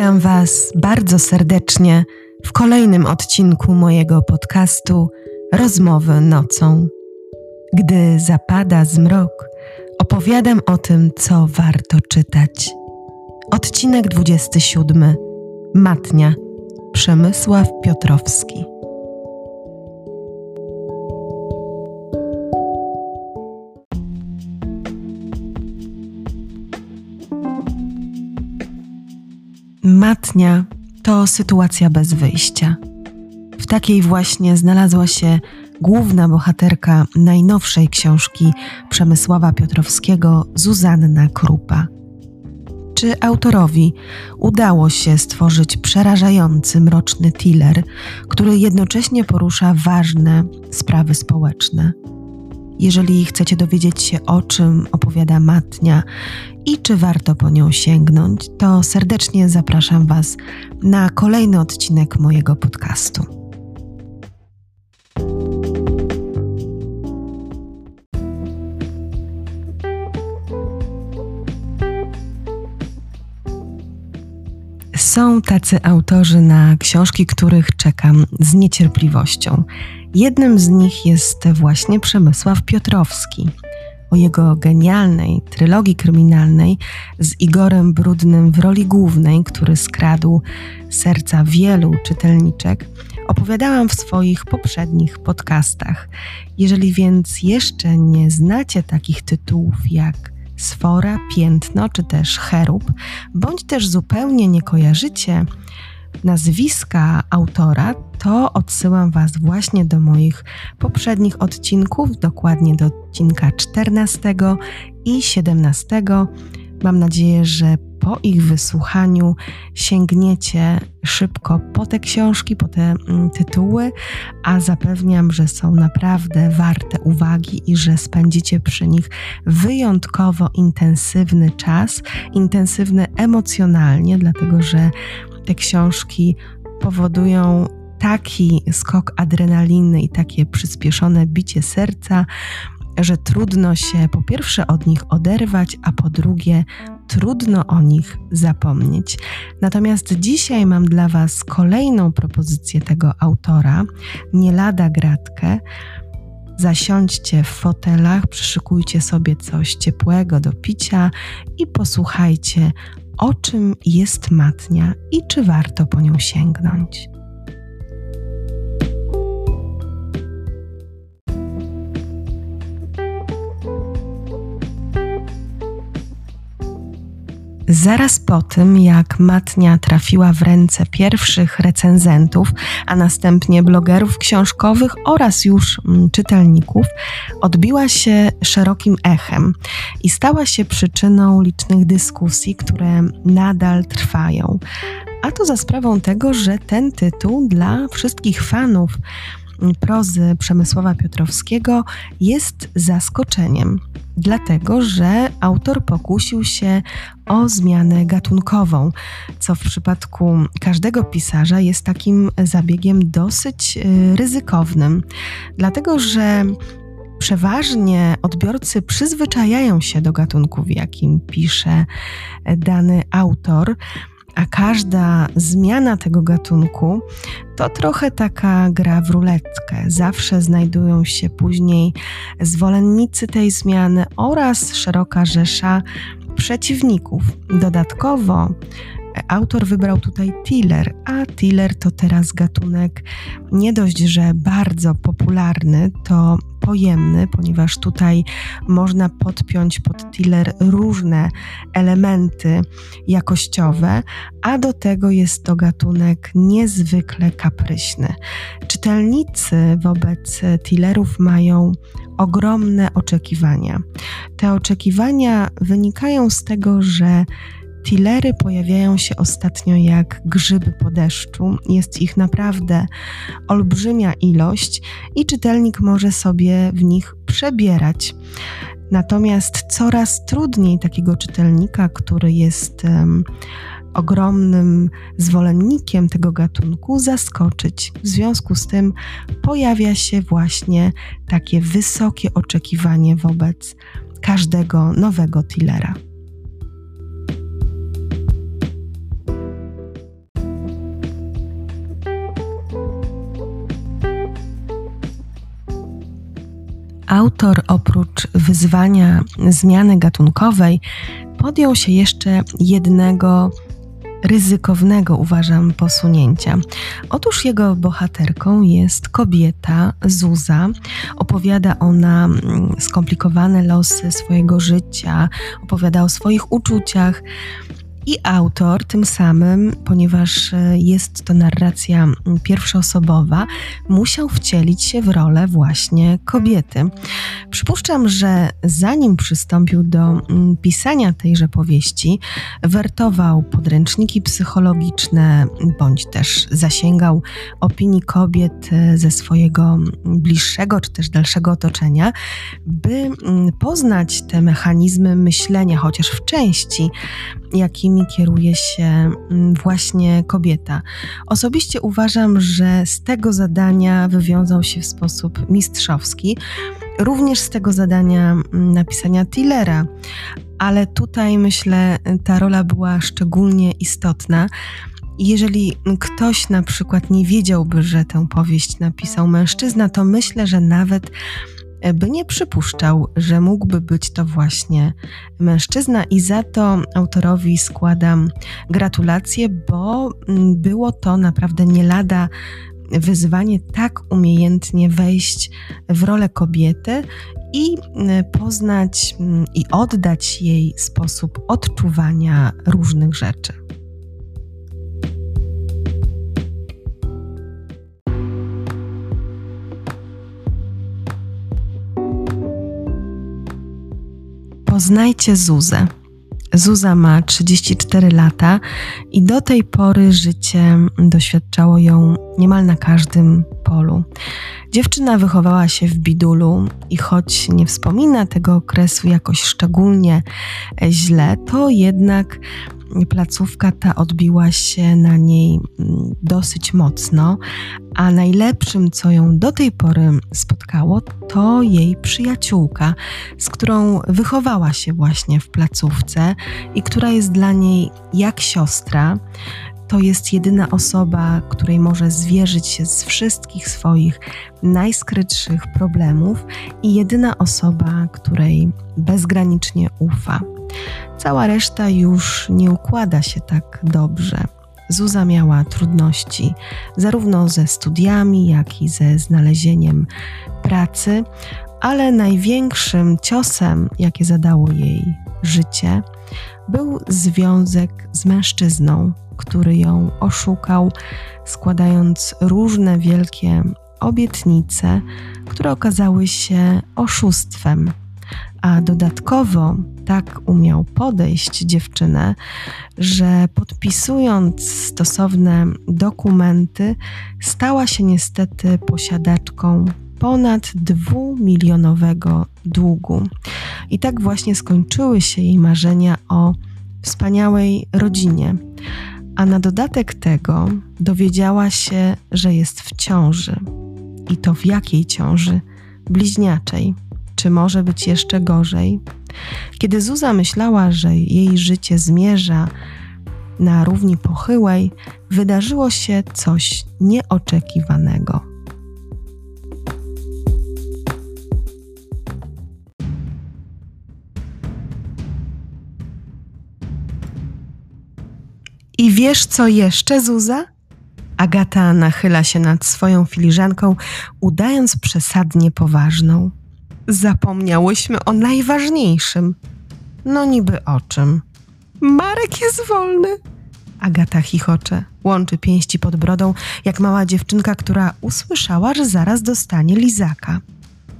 Witam Was bardzo serdecznie w kolejnym odcinku mojego podcastu Rozmowy nocą. Gdy zapada zmrok, opowiadam o tym, co warto czytać. Odcinek 27. Matnia. Przemysław Piotrowski. To sytuacja bez wyjścia. W takiej właśnie znalazła się główna bohaterka najnowszej książki Przemysława Piotrowskiego, Zuzanna Krupa. Czy autorowi udało się stworzyć przerażający, mroczny thriller, który jednocześnie porusza ważne sprawy społeczne? Jeżeli chcecie dowiedzieć się, o czym opowiada Matnia i czy warto po nią sięgnąć, to serdecznie zapraszam Was na kolejny odcinek mojego podcastu. Są tacy autorzy na książki, których czekam z niecierpliwością. Jednym z nich jest właśnie Przemysław Piotrowski. O jego genialnej trylogii kryminalnej z Igorem Brudnym w roli głównej, który skradł serca wielu czytelniczek, opowiadałam w swoich poprzednich podcastach. Jeżeli więc jeszcze nie znacie takich tytułów jak Sfora, Piętno czy też Cherub, bądź też zupełnie nie kojarzycie nazwiska autora, to odsyłam Was właśnie do moich poprzednich odcinków, dokładnie do odcinka 14 i 17. Mam nadzieję, że po ich wysłuchaniu sięgniecie szybko po te książki, po te mm, tytuły, a zapewniam, że są naprawdę warte uwagi i że spędzicie przy nich wyjątkowo intensywny czas, intensywny emocjonalnie, dlatego że te książki powodują taki skok adrenaliny i takie przyspieszone bicie serca, że trudno się po pierwsze od nich oderwać, a po drugie trudno o nich zapomnieć. Natomiast dzisiaj mam dla Was kolejną propozycję tego autora, nie lada gratkę. Zasiądźcie w fotelach, przyszykujcie sobie coś ciepłego do picia i posłuchajcie, o czym jest matnia i czy warto po nią sięgnąć. Zaraz po tym, jak matnia trafiła w ręce pierwszych recenzentów, a następnie blogerów książkowych oraz już mm, czytelników, odbiła się szerokim echem i stała się przyczyną licznych dyskusji, które nadal trwają. A to za sprawą tego, że ten tytuł dla wszystkich fanów prozy Przemysława Piotrowskiego jest zaskoczeniem, dlatego że autor pokusił się o zmianę gatunkową, co w przypadku każdego pisarza jest takim zabiegiem dosyć y, ryzykownym, dlatego że Przeważnie odbiorcy przyzwyczajają się do gatunku, w jakim pisze dany autor, a każda zmiana tego gatunku to trochę taka gra w ruletkę. Zawsze znajdują się później zwolennicy tej zmiany oraz szeroka rzesza przeciwników. Dodatkowo autor wybrał tutaj thriller, a thriller to teraz gatunek nie dość, że bardzo popularny, to pojemny, ponieważ tutaj można podpiąć pod thriller różne elementy jakościowe, a do tego jest to gatunek niezwykle kapryśny. Czytelnicy wobec thrillerów mają ogromne oczekiwania. Te oczekiwania wynikają z tego, że Tillery pojawiają się ostatnio jak grzyby po deszczu. Jest ich naprawdę olbrzymia ilość i czytelnik może sobie w nich przebierać. Natomiast coraz trudniej takiego czytelnika, który jest um, ogromnym zwolennikiem tego gatunku, zaskoczyć. W związku z tym pojawia się właśnie takie wysokie oczekiwanie wobec każdego nowego tillera. Autor oprócz wyzwania zmiany gatunkowej podjął się jeszcze jednego ryzykownego, uważam, posunięcia. Otóż jego bohaterką jest kobieta Zuza. Opowiada ona mm, skomplikowane losy swojego życia, opowiada o swoich uczuciach. I autor tym samym, ponieważ e, jest to narracja pierwszoosobowa, musiał wcielić się w rolę właśnie kobiety. Przypuszczam, że zanim przystąpił do pisania tejże powieści, wertował podręczniki psychologiczne, bądź też zasięgał opinii kobiet e, ze swojego bliższego czy też dalszego otoczenia, by poznać te mechanizmy myślenia, chociaż w części, jakimi kieruje się mm, właśnie kobieta. Osobiście uważam, że z tego zadania wywiązał się w sposób mistrzowski, również z tego zadania mm, napisania Tillera, ale tutaj myślę, ta rola była szczególnie istotna. Jeżeli ktoś na przykład nie wiedziałby, że tę powieść napisał mężczyzna, to myślę, że nawet by nie przypuszczał, że mógłby być to właśnie mężczyzna, i za to autorowi składam gratulacje, bo mm, było to naprawdę nie lada wyzwanie tak umiejętnie wejść w rolę kobiety i mm, poznać mm, i oddać jej sposób odczuwania różnych rzeczy. Poznajcie Zuzę. Zuza ma 34 lata i do tej pory życie doświadczało ją niemal na każdym polu. Dziewczyna wychowała się w Bidulu i choć nie wspomina tego okresu jakoś szczególnie źle, to jednak placówka ta odbiła się na niej mm, dosyć mocno, a najlepszym, co ją do tej pory spotkało, to jej przyjaciółka, z którą wychowała się właśnie w placówce i która jest dla niej jak siostra to jest jedyna osoba, której może zwierzyć się z wszystkich swoich najskrytszych problemów i jedyna osoba, której bezgranicznie ufa. Cała reszta już nie układa się tak dobrze. Zuza miała trudności zarówno ze studiami, jak i ze znalezieniem pracy, ale największym ciosem, jakie zadało jej życie, był związek z mężczyzną, który ją oszukał, składając różne wielkie obietnice, które okazały się oszustwem. A dodatkowo tak umiał podejść dziewczynę, że podpisując stosowne dokumenty, stała się niestety posiadaczką ponad dwumilionowego długu. I tak właśnie skończyły się jej marzenia o wspaniałej rodzinie. A na dodatek tego dowiedziała się, że jest w ciąży. I to w jakiej ciąży? Bliźniaczej. Czy może być jeszcze gorzej? Kiedy Zuza myślała, że jej życie zmierza na równi pochyłej, wydarzyło się coś nieoczekiwanego. I wiesz co jeszcze, Zuza? Agata nachyla się nad swoją filiżanką, udając przesadnie poważną. Zapomniałyśmy o najważniejszym. No niby o czym? Marek jest wolny. Agata chichocze, łączy pięści pod brodą, jak mała dziewczynka, która usłyszała, że zaraz dostanie lizaka.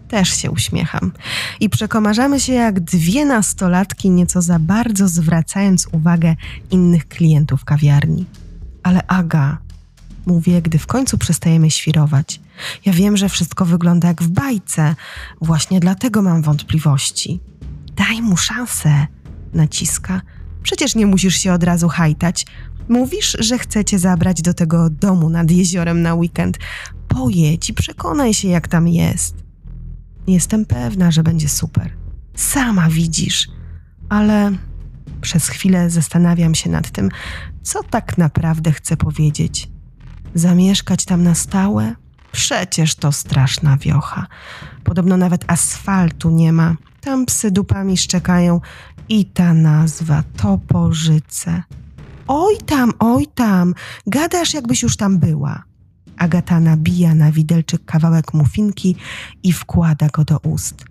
Też się uśmiecham. I przekomarzamy się jak dwie nastolatki, nieco za bardzo zwracając uwagę innych klientów kawiarni. Ale Aga, mówię, gdy w końcu przestajemy świrować. Ja wiem, że wszystko wygląda jak w bajce. Właśnie dlatego mam wątpliwości. Daj mu szansę, naciska. Przecież nie musisz się od razu hajtać. Mówisz, że chcecie zabrać do tego domu nad jeziorem na weekend. Pojedź i przekonaj się, jak tam jest. Jestem pewna, że będzie super. Sama widzisz, ale przez chwilę zastanawiam się nad tym, co tak naprawdę chcę powiedzieć. Zamieszkać tam na stałe? Przecież to straszna wiocha. Podobno nawet asfaltu nie ma. Tam psy dupami szczekają i ta nazwa Toporzyce. Oj tam, oj tam, gadasz jakbyś już tam była. Agata nabija na widelczyk kawałek mufinki i wkłada go do ust.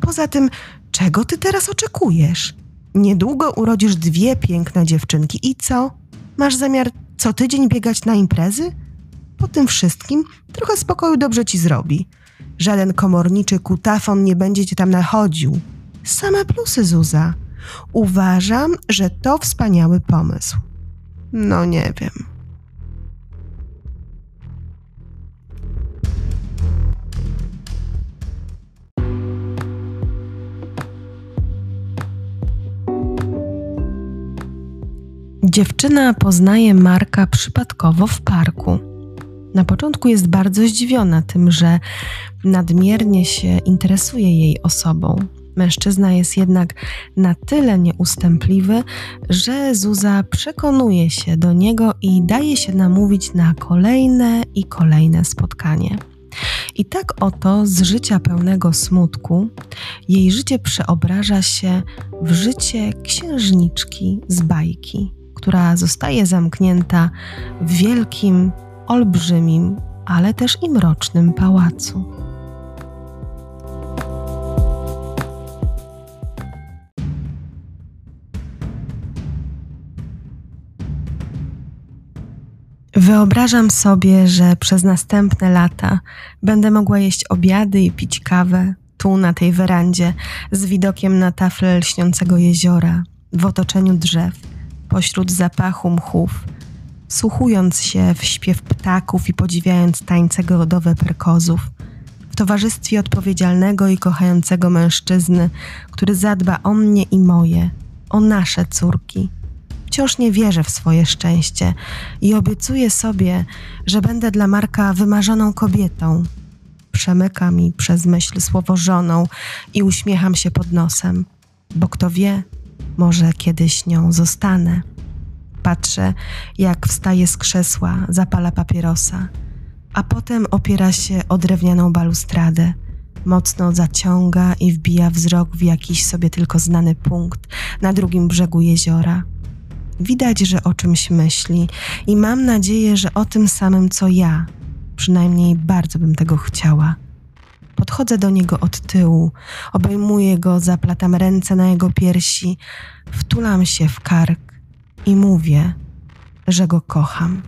Poza tym, czego ty teraz oczekujesz? Niedługo urodzisz dwie piękne dziewczynki i co? Masz zamiar co tydzień biegać na imprezy? Po tym wszystkim trochę spokoju dobrze ci zrobi. Żaden komorniczy kutafon nie będzie cię tam nachodził. Same plusy, Zuza. Uważam, że to wspaniały pomysł. No nie wiem. Dziewczyna poznaje Marka przypadkowo w parku. Na początku jest bardzo zdziwiona tym, że nadmiernie się interesuje jej osobą. Mężczyzna jest jednak na tyle nieustępliwy, że Zuza przekonuje się do niego i daje się namówić na kolejne i kolejne spotkanie. I tak oto z życia pełnego smutku jej życie przeobraża się w życie księżniczki z bajki, która zostaje zamknięta w wielkim, olbrzymim, ale też i mrocznym pałacu. Wyobrażam sobie, że przez następne lata będę mogła jeść obiady i pić kawę tu na tej werandzie z widokiem na tafle lśniącego jeziora, w otoczeniu drzew, pośród zapachu mchów, wsłuchując się w śpiew ptaków i podziwiając tańce gorodowe perkozów, w towarzystwie odpowiedzialnego i kochającego mężczyzny, który zadba o mnie i moje, o nasze córki – Wciąż nie wierzę w swoje szczęście i obiecuję sobie, że będę dla Marka wymarzoną kobietą. Przemyka mi przez myśl słowo żoną i uśmiecham się pod nosem, bo kto wie, może kiedyś nią zostanę. Patrzę, jak wstaje z krzesła, zapala papierosa, a potem opiera się o drewnianą balustradę. Mocno zaciąga i wbija wzrok w jakiś sobie tylko znany punkt na drugim brzegu jeziora. Widać, że o czymś myśli i mam nadzieję, że o tym samym co ja. Przynajmniej bardzo bym tego chciała. Podchodzę do niego od tyłu, obejmuję go, zaplatam ręce na jego piersi, wtulam się w kark i mówię, że go kocham.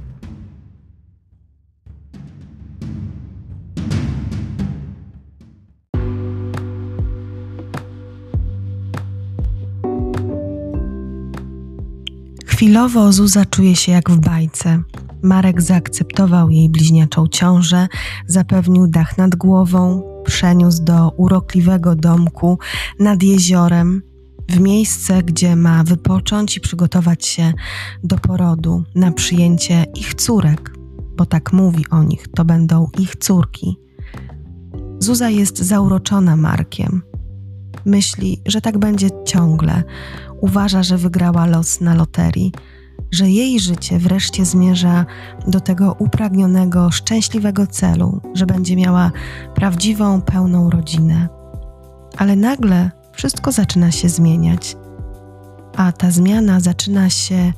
Chwilowo Zuza czuje się jak w bajce. Marek zaakceptował jej bliźniaczą ciążę, zapewnił dach nad głową, przeniósł do urokliwego domku nad jeziorem, w miejsce, gdzie ma wypocząć i przygotować się do porodu na przyjęcie ich córek, bo tak mówi o nich, to będą ich córki. Zuza jest zauroczona Markiem. Myśli, że tak będzie ciągle uważa, że wygrała los na loterii, że jej życie wreszcie zmierza do tego upragnionego, szczęśliwego celu, że będzie miała prawdziwą, pełną rodzinę. Ale nagle wszystko zaczyna się zmieniać. A ta zmiana zaczyna się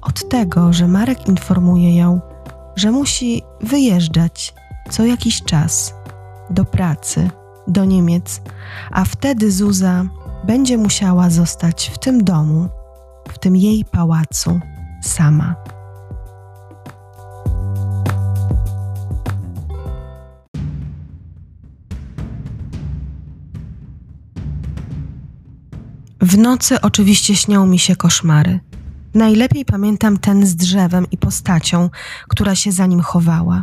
od tego, że Marek informuje ją, że musi wyjeżdżać co jakiś czas do pracy, do Niemiec, a wtedy Zuza będzie musiała zostać w tym domu, w tym jej pałacu, sama. W nocy oczywiście śnią mi się koszmary. Najlepiej pamiętam ten z drzewem i postacią, która się za nim chowała.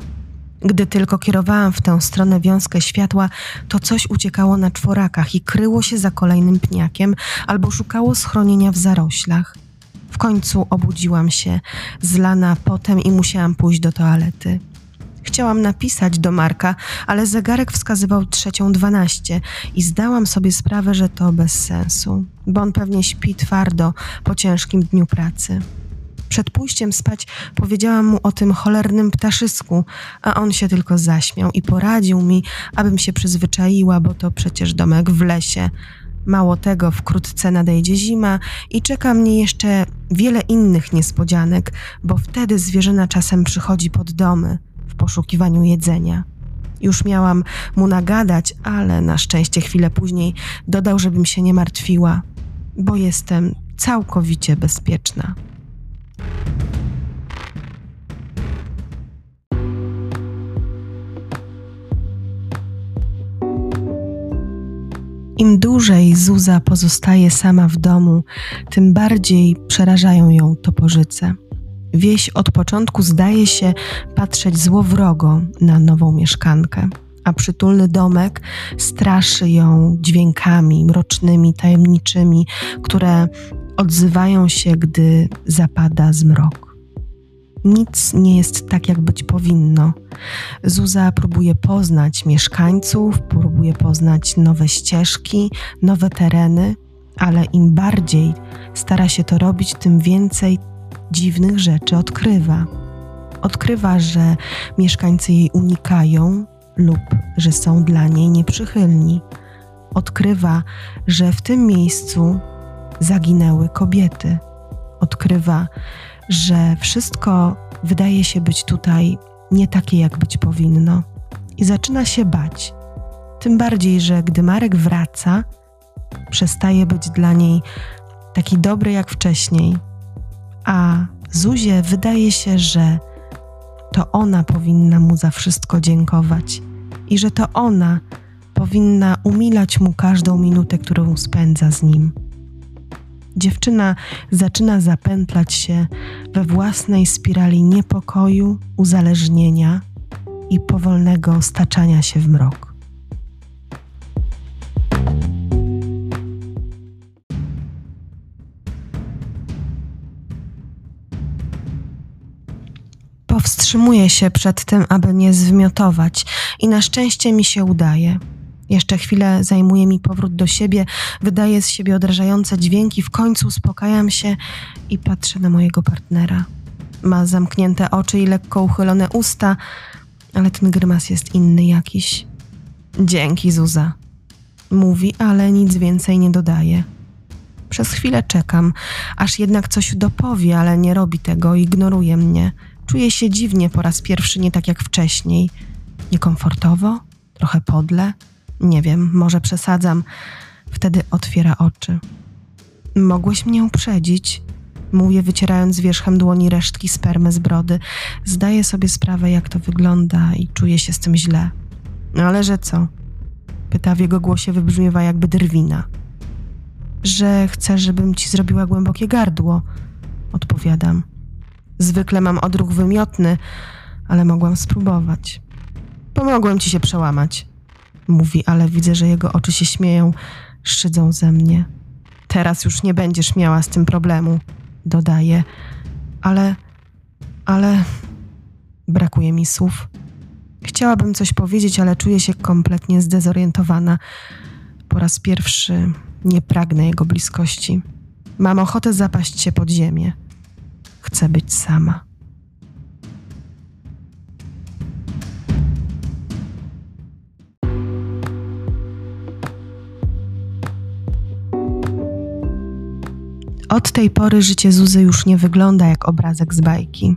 Gdy tylko kierowałam w tę stronę wiązkę światła, to coś uciekało na czworakach i kryło się za kolejnym pniakiem albo szukało schronienia w zaroślach. W końcu obudziłam się, zlana potem i musiałam pójść do toalety. Chciałam napisać do Marka, ale zegarek wskazywał trzecią dwanaście i zdałam sobie sprawę, że to bez sensu, bo on pewnie śpi twardo po ciężkim dniu pracy. Przed pójściem spać powiedziałam mu o tym cholernym ptaszysku, a on się tylko zaśmiał i poradził mi, abym się przyzwyczaiła, bo to przecież domek w lesie. Mało tego, wkrótce nadejdzie zima i czeka mnie jeszcze wiele innych niespodzianek, bo wtedy zwierzyna czasem przychodzi pod domy w poszukiwaniu jedzenia. Już miałam mu nagadać, ale na szczęście chwilę później dodał, żebym się nie martwiła, bo jestem całkowicie bezpieczna. Im dłużej Zuza pozostaje sama w domu, tym bardziej przerażają ją toporzyce. Wieś od początku zdaje się patrzeć złowrogo na nową mieszkankę, a przytulny domek straszy ją dźwiękami mrocznymi, tajemniczymi, które odzywają się, gdy zapada zmrok. Nic nie jest tak, jak być powinno. Zuza próbuje poznać mieszkańców, próbuje poznać nowe ścieżki, nowe tereny, ale im bardziej stara się to robić, tym więcej dziwnych rzeczy odkrywa. Odkrywa, że mieszkańcy jej unikają lub że są dla niej nieprzychylni. Odkrywa, że w tym miejscu zaginęły kobiety. Odkrywa, że wszystko wydaje się być tutaj nie takie, jak być powinno, i zaczyna się bać. Tym bardziej, że gdy Marek wraca, przestaje być dla niej taki dobry jak wcześniej, a Zuzie wydaje się, że to ona powinna mu za wszystko dziękować i że to ona powinna umilać mu każdą minutę, którą spędza z nim. Dziewczyna zaczyna zapętlać się we własnej spirali niepokoju, uzależnienia i powolnego staczania się w mrok. Powstrzymuję się przed tym, aby nie zwymiotować, i na szczęście mi się udaje. Jeszcze chwilę zajmuje mi powrót do siebie, wydaje z siebie odrażające dźwięki, w końcu uspokajam się i patrzę na mojego partnera. Ma zamknięte oczy i lekko uchylone usta, ale ten grymas jest inny jakiś. Dzięki, Zuza. Mówi, ale nic więcej nie dodaje. Przez chwilę czekam, aż jednak coś dopowie, ale nie robi tego, ignoruje mnie. Czuję się dziwnie po raz pierwszy, nie tak jak wcześniej. Niekomfortowo, trochę podle. Nie wiem, może przesadzam. Wtedy otwiera oczy. Mogłeś mnie uprzedzić? Mówię, wycierając wierzchem dłoni resztki spermy z brody. Zdaję sobie sprawę, jak to wygląda i czuję się z tym źle. Ale że co? Pyta w jego głosie wybrzmiewa jakby drwina. Że chcesz, żebym ci zrobiła głębokie gardło. Odpowiadam. Zwykle mam odruch wymiotny, ale mogłam spróbować. Pomogłem ci się przełamać mówi, ale widzę, że jego oczy się śmieją, szydzą ze mnie. Teraz już nie będziesz miała z tym problemu, dodaje. Ale, ale brakuje mi słów. Chciałabym coś powiedzieć, ale czuję się kompletnie zdezorientowana. Po raz pierwszy nie pragnę jego bliskości. Mam ochotę zapaść się pod ziemię. Chcę być sama. Od tej pory życie Zuzy już nie wygląda jak obrazek z bajki.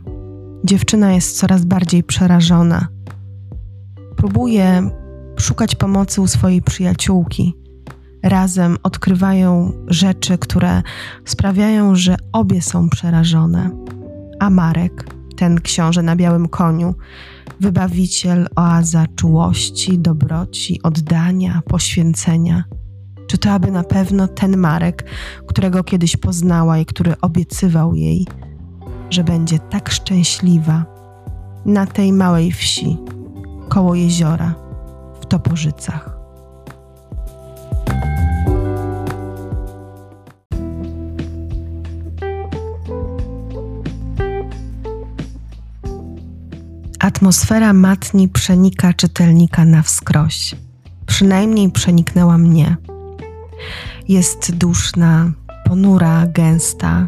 Dziewczyna jest coraz bardziej przerażona. Próbuje szukać pomocy u swojej przyjaciółki. Razem odkrywają rzeczy, które sprawiają, że obie są przerażone. A Marek, ten książę na białym koniu, wybawiciel, oaza czułości, dobroci, oddania, poświęcenia – czy to aby na pewno ten Marek, którego kiedyś poznała i który obiecywał jej, że będzie tak szczęśliwa na tej małej wsi, koło jeziora, w Toporzycach. Atmosfera matni przenika czytelnika na wskroś. Przynajmniej przeniknęła mnie. Jest duszna, ponura, gęsta.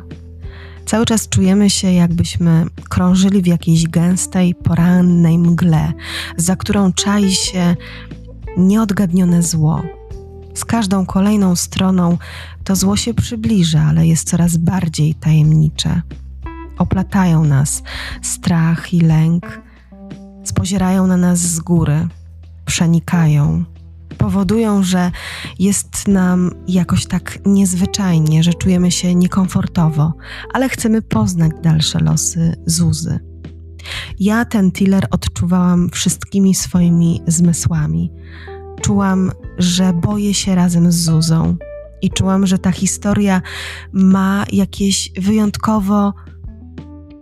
Cały czas czujemy się, jakbyśmy krążyli w jakiejś gęstej, porannej mgle, za którą czai się nieodgadnione zło. Z każdą kolejną stroną to zło się przybliża, ale jest coraz bardziej tajemnicze. Oplatają nas strach i lęk, spozierają na nas z góry, przenikają, powodują, że jest nam jakoś tak niezwyczajnie, że czujemy się niekomfortowo, ale chcemy poznać dalsze losy Zuzy. Ja ten tiller odczuwałam wszystkimi swoimi zmysłami. Czułam, że boję się razem z Zuzą i czułam, że ta historia ma jakieś wyjątkowo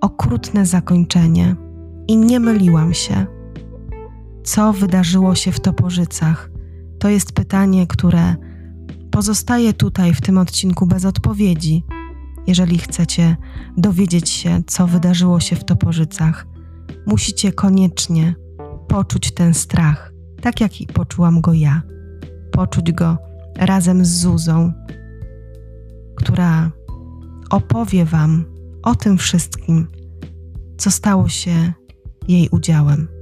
okrutne zakończenie. I nie myliłam się. Co wydarzyło się w Toporzycach? To jest pytanie, które pozostaje tutaj w tym odcinku bez odpowiedzi. Jeżeli chcecie dowiedzieć się, co wydarzyło się w Toporzycach, musicie koniecznie poczuć ten strach, tak jak i poczułam go ja. Poczuć go razem z Zuzą, która opowie Wam o tym wszystkim, co stało się jej udziałem.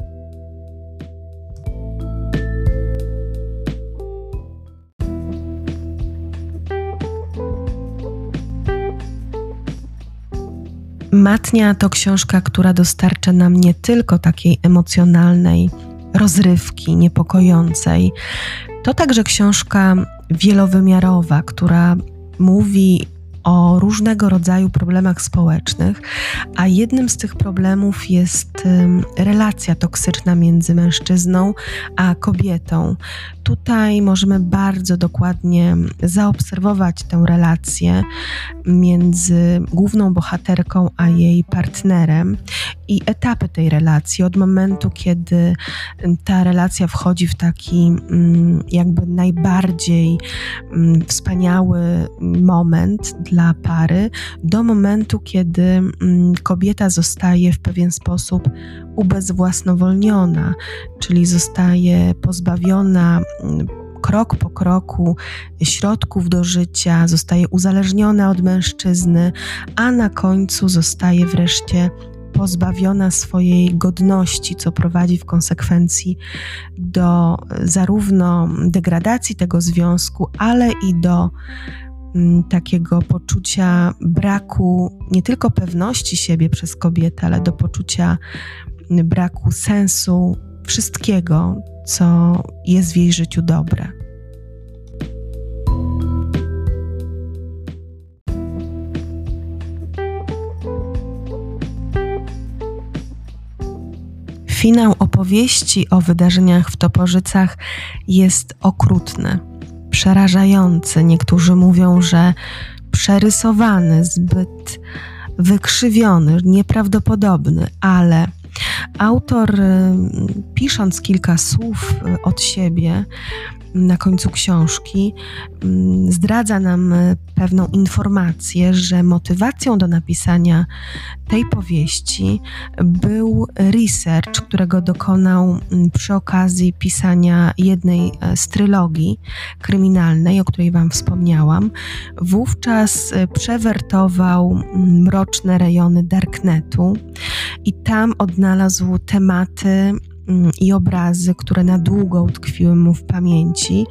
Matnia to książka, która dostarcza nam nie tylko takiej emocjonalnej rozrywki, niepokojącej. To także książka wielowymiarowa, która mówi o różnego rodzaju problemach społecznych, a jednym z tych problemów jest relacja toksyczna między mężczyzną a kobietą. Tutaj możemy bardzo dokładnie zaobserwować tę relację między główną bohaterką a jej partnerem i etapy tej relacji, od momentu, kiedy ta relacja wchodzi w taki mm, jakby najbardziej mm, wspaniały moment dla pary, do momentu, kiedy mm, kobieta zostaje w pewien sposób ubezwłasnowolniona, czyli zostaje pozbawiona krok po kroku środków do życia, zostaje uzależniona od mężczyzny, a na końcu zostaje wreszcie pozbawiona swojej godności, co prowadzi w konsekwencji do zarówno degradacji tego związku, ale i do mm, takiego poczucia braku nie tylko pewności siebie przez kobietę, ale do poczucia braku sensu wszystkiego, co jest w jej życiu dobre. Finał opowieści o wydarzeniach w Toporzycach jest okrutny, przerażający. Niektórzy mówią, że przerysowany, zbyt wykrzywiony, nieprawdopodobny, ale autor, y, pisząc kilka słów y, od siebie, na końcu książki mm, zdradza nam pewną informację, że motywacją do napisania tej powieści był research, którego dokonał mm, przy okazji pisania jednej e, z trylogii kryminalnej, o której Wam wspomniałam. Wówczas e, przewertował mm, mroczne rejony Darknetu i tam odnalazł tematy i obrazy, które na długo utkwiły mu w pamięci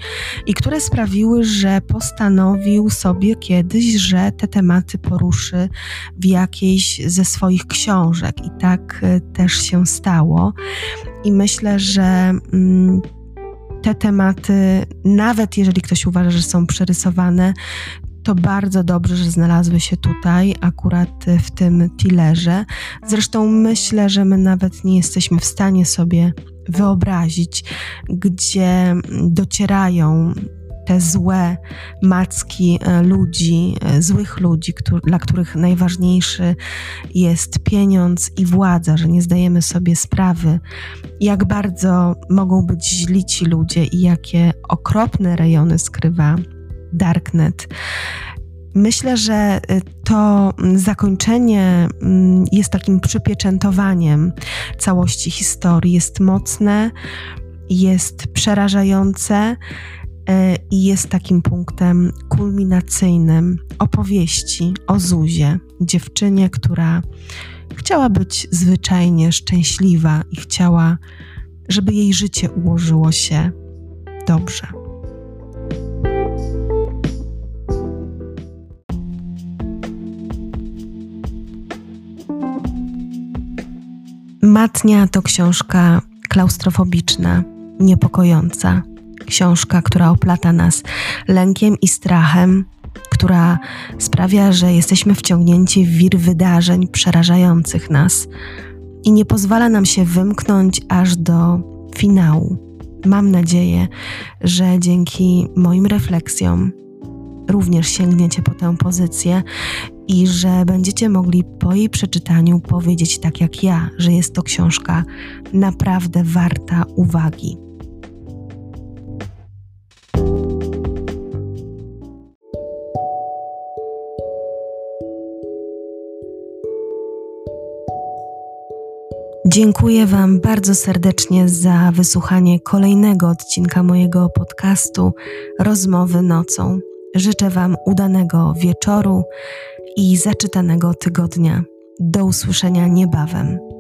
i które sprawiły, że postanowił sobie kiedyś, że te tematy poruszy w jakiejś ze swoich książek. I tak e, też się stało. I myślę, że. Mm, te tematy, nawet jeżeli ktoś uważa, że są przerysowane, to bardzo dobrze, że znalazły się tutaj, akurat w tym tillerze. Zresztą myślę, że my nawet nie jesteśmy w stanie sobie wyobrazić, gdzie docierają te złe macki e, ludzi, e, złych ludzi, dla których najważniejszy jest pieniądz i władza, że nie zdajemy sobie sprawy, jak bardzo mogą być źli ci ludzie i jakie okropne rejony skrywa Darknet. Myślę, że y, to zakończenie mm, jest takim przypieczętowaniem całości historii. Jest mocne, jest przerażające e, i jest takim punktem kulminacyjnym opowieści o Zuzie, dziewczynie, która chciała być zwyczajnie szczęśliwa i chciała, żeby jej życie ułożyło się dobrze. Matnia to książka klaustrofobiczna, niepokojąca. Książka, która oplata nas lękiem i strachem, która sprawia, że jesteśmy wciągnięci w wir wydarzeń przerażających nas i nie pozwala nam się wymknąć aż do finału. Mam nadzieję, że dzięki moim refleksjom również sięgniecie po tę pozycję i że będziecie mogli po jej przeczytaniu powiedzieć tak jak ja, że jest to książka naprawdę warta uwagi. Dziękuję Wam bardzo serdecznie za wysłuchanie kolejnego odcinka mojego podcastu Rozmowy nocą. Życzę Wam udanego wieczoru i zaczytanego tygodnia. Do usłyszenia niebawem.